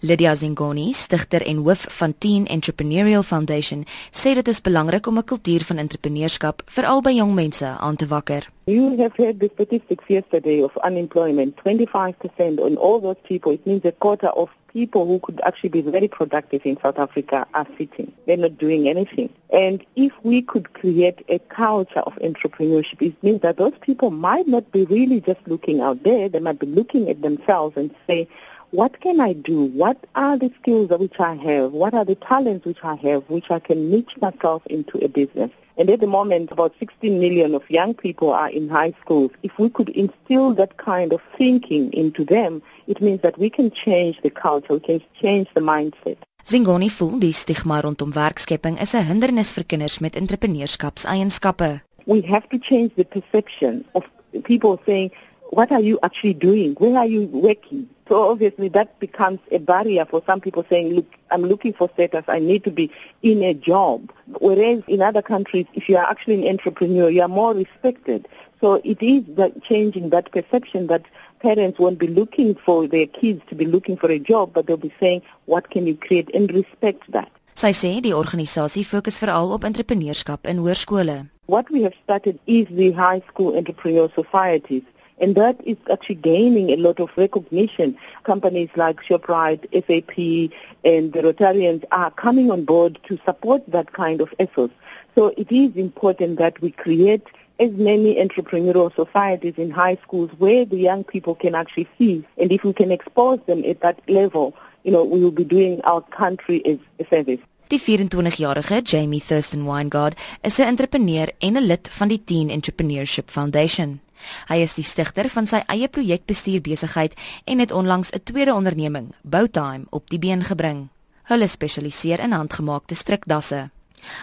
Lydia Zingoni, stigter en hoof van Teen Entrepreneurial Foundation, sê dit is belangrik om 'n kultuur van entrepreneurskap veral by jong mense aan te wakker. You have heard the statistics yesterday of unemployment, 25% on all those people. It means a quarter of people who could actually be very productive in South Africa are sitting. They're not doing anything. And if we could create a culture of entrepreneurship, it means that those people might not be really just looking out there. They might be looking at themselves and say, what can I do? What are the skills which I have? What are the talents which I have which I can niche myself into a business? And at the moment, about 16 million of young people are in high schools. If we could instill that kind of thinking into them, it means that we can change the culture, we can change the mindset. Zingoni voel die stigma rondom werkskepping is 'n hindernis vir kinders met entrepreneurskapseienskappe. We have to change the perception of people saying what are you actually doing? Where are you working? So obviously that becomes a barrier for some people saying, look, I'm looking for status. I need to be in a job. Whereas in other countries, if you are actually an entrepreneur, you are more respected. So it is that changing that perception that parents won't be looking for their kids to be looking for a job, but they'll be saying, what can you create and respect that. Sy sê die organisasie fokus veral op entrepreneurskap in hoërskole. What we have started is the high school entrepreneur societies and that is actually gaining a lot of recognition. Companies like ShopRite, SAP, and the Rotarians are coming on board to support that kind of effort. So it is important that we create as many entrepreneurial societies in high schools where the young people can actually see. And if we can expose them at that level, you know, we will be doing our country as a service. Die 24-jarige Jamie Thurston Weingard is 'n entrepreneur en 'n lid van die Teen Entrepreneurship Foundation. Hy is die stigter van sy eie projekbestuur besigheid en het onlangs 'n tweede onderneming, Bowtime, op die been gebring. Hulle spesialiseer in handgemaakte strikdasse.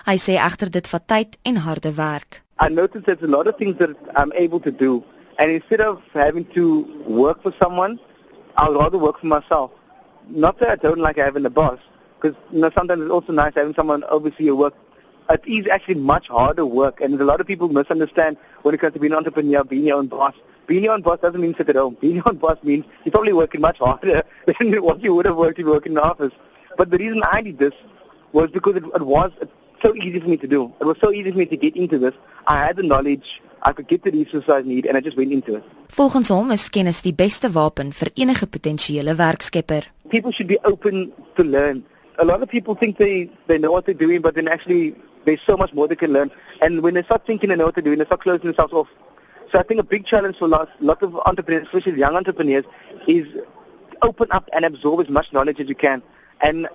Hy sê egter dit vat tyd en harde werk. I noticed there's a lot of things that I'm able to do and instead of having to work for someone, I'll rather work for myself. Not that I don't like having a boss, because you know sometimes it's also nice having someone oversee your work it is actually much harder work, and a lot of people misunderstand when it comes to being an entrepreneur, being your own boss. Being your own boss doesn't mean sit at home. Being your own boss means you're probably working much harder than what you would have worked if you worked in the office. But the reason I did this was because it, it was so easy for me to do. It was so easy for me to get into this. I had the knowledge, I could get the resources I need, and I just went into it. Volgens hom is kennis die beste wapen vir enige potensiële werkskepper. People should be open to learn. A lot of people think they, they know what they're doing, but then actually there's so much more they can learn. And when they start thinking and know what to do, they start closing themselves off. So I think a big challenge for lots, lot of entrepreneurs, especially young entrepreneurs, is open up and absorb as much knowledge as you can. And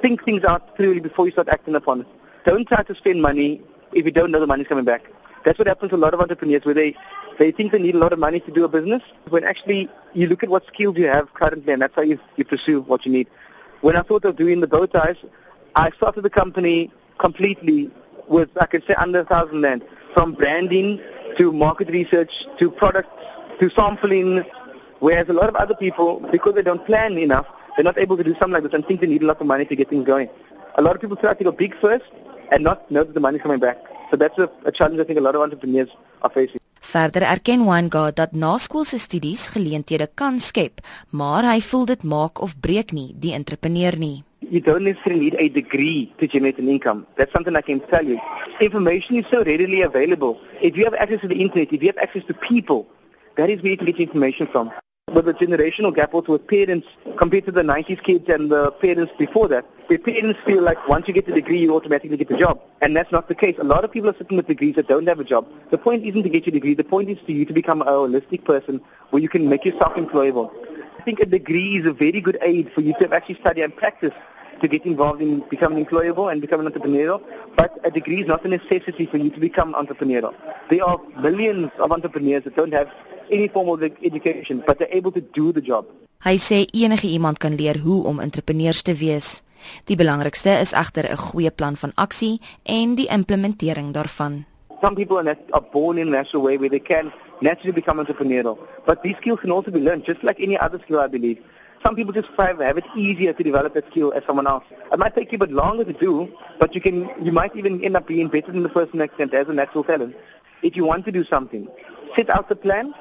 think things out clearly before you start acting upon it. Don't try to spend money if you don't know the money's coming back. That's what happens to a lot of entrepreneurs where they, they think they need a lot of money to do a business when actually you look at what skills you have currently and that's how you, you pursue what you need. When I thought of doing the bow ties, I started the company completely with, I can say, under thousand rand, from branding to market research to product to sampling, whereas a lot of other people, because they don't plan enough, they're not able to do something like this and think they need a lot of money to get things going. A lot of people try to go big first and not know that the money's coming back. So that's a, a challenge I think a lot of entrepreneurs are facing. Verder erken Weingart dat naskoolse studies geleenthede kan skep, maar hy voel dit maak of breek nie die entrepreneur nie. You don't necessarily need a degree to generate an income. That's something I can tell you. Information is so readily available. If you have access to the internet, if you have access to people, that is where you can get information from. With the generational gap also with parents compared to the 90s kids and the parents before that, the parents feel like once you get the degree, you automatically get the job. And that's not the case. A lot of people are sitting with degrees that don't have a job. The point isn't to get your degree. The point is for you to become a holistic person where you can make yourself employable. I think a degree is a very good aid for you to actually study and practice to get involved in becoming employable and becoming entrepreneurial, but a degree is not a necessity for you to become entrepreneurial. There are millions of entrepreneurs that don't have any formal education, but they're able to do the job. Hy sê enige iemand kan leer hoe om entrepreneurs te wees. Die belangrikste is egter 'n goeie plan van aksie en die implementering daarvan. Some people are, are born in a natural way where they can naturally become entrepreneurial, but these skills can also be learned just like any other skill I believe. Some people just find have it easier to develop that skill as someone else. It might take you a bit longer to do, but you can you might even end up being better than the person to as a natural talent. If you want to do something, set out the plan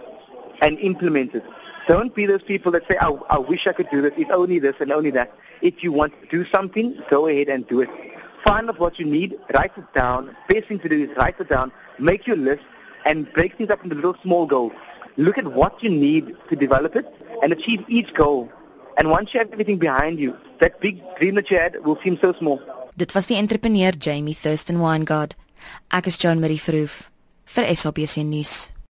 and implement it. Don't be those people that say, I, I wish I could do this. It's only this and only that. If you want to do something, go ahead and do it. Find out what you need, write it down. Best thing to do is write it down, make your list, and break things up into little small goals. Look at what you need to develop it and achieve each goal. And once you have everything behind you, that big dream that you had will seem so small. Dit was die entrepreneur Jamie Thurston Weingard. Ek is Joan Marie Verhoef vir SABC nuus.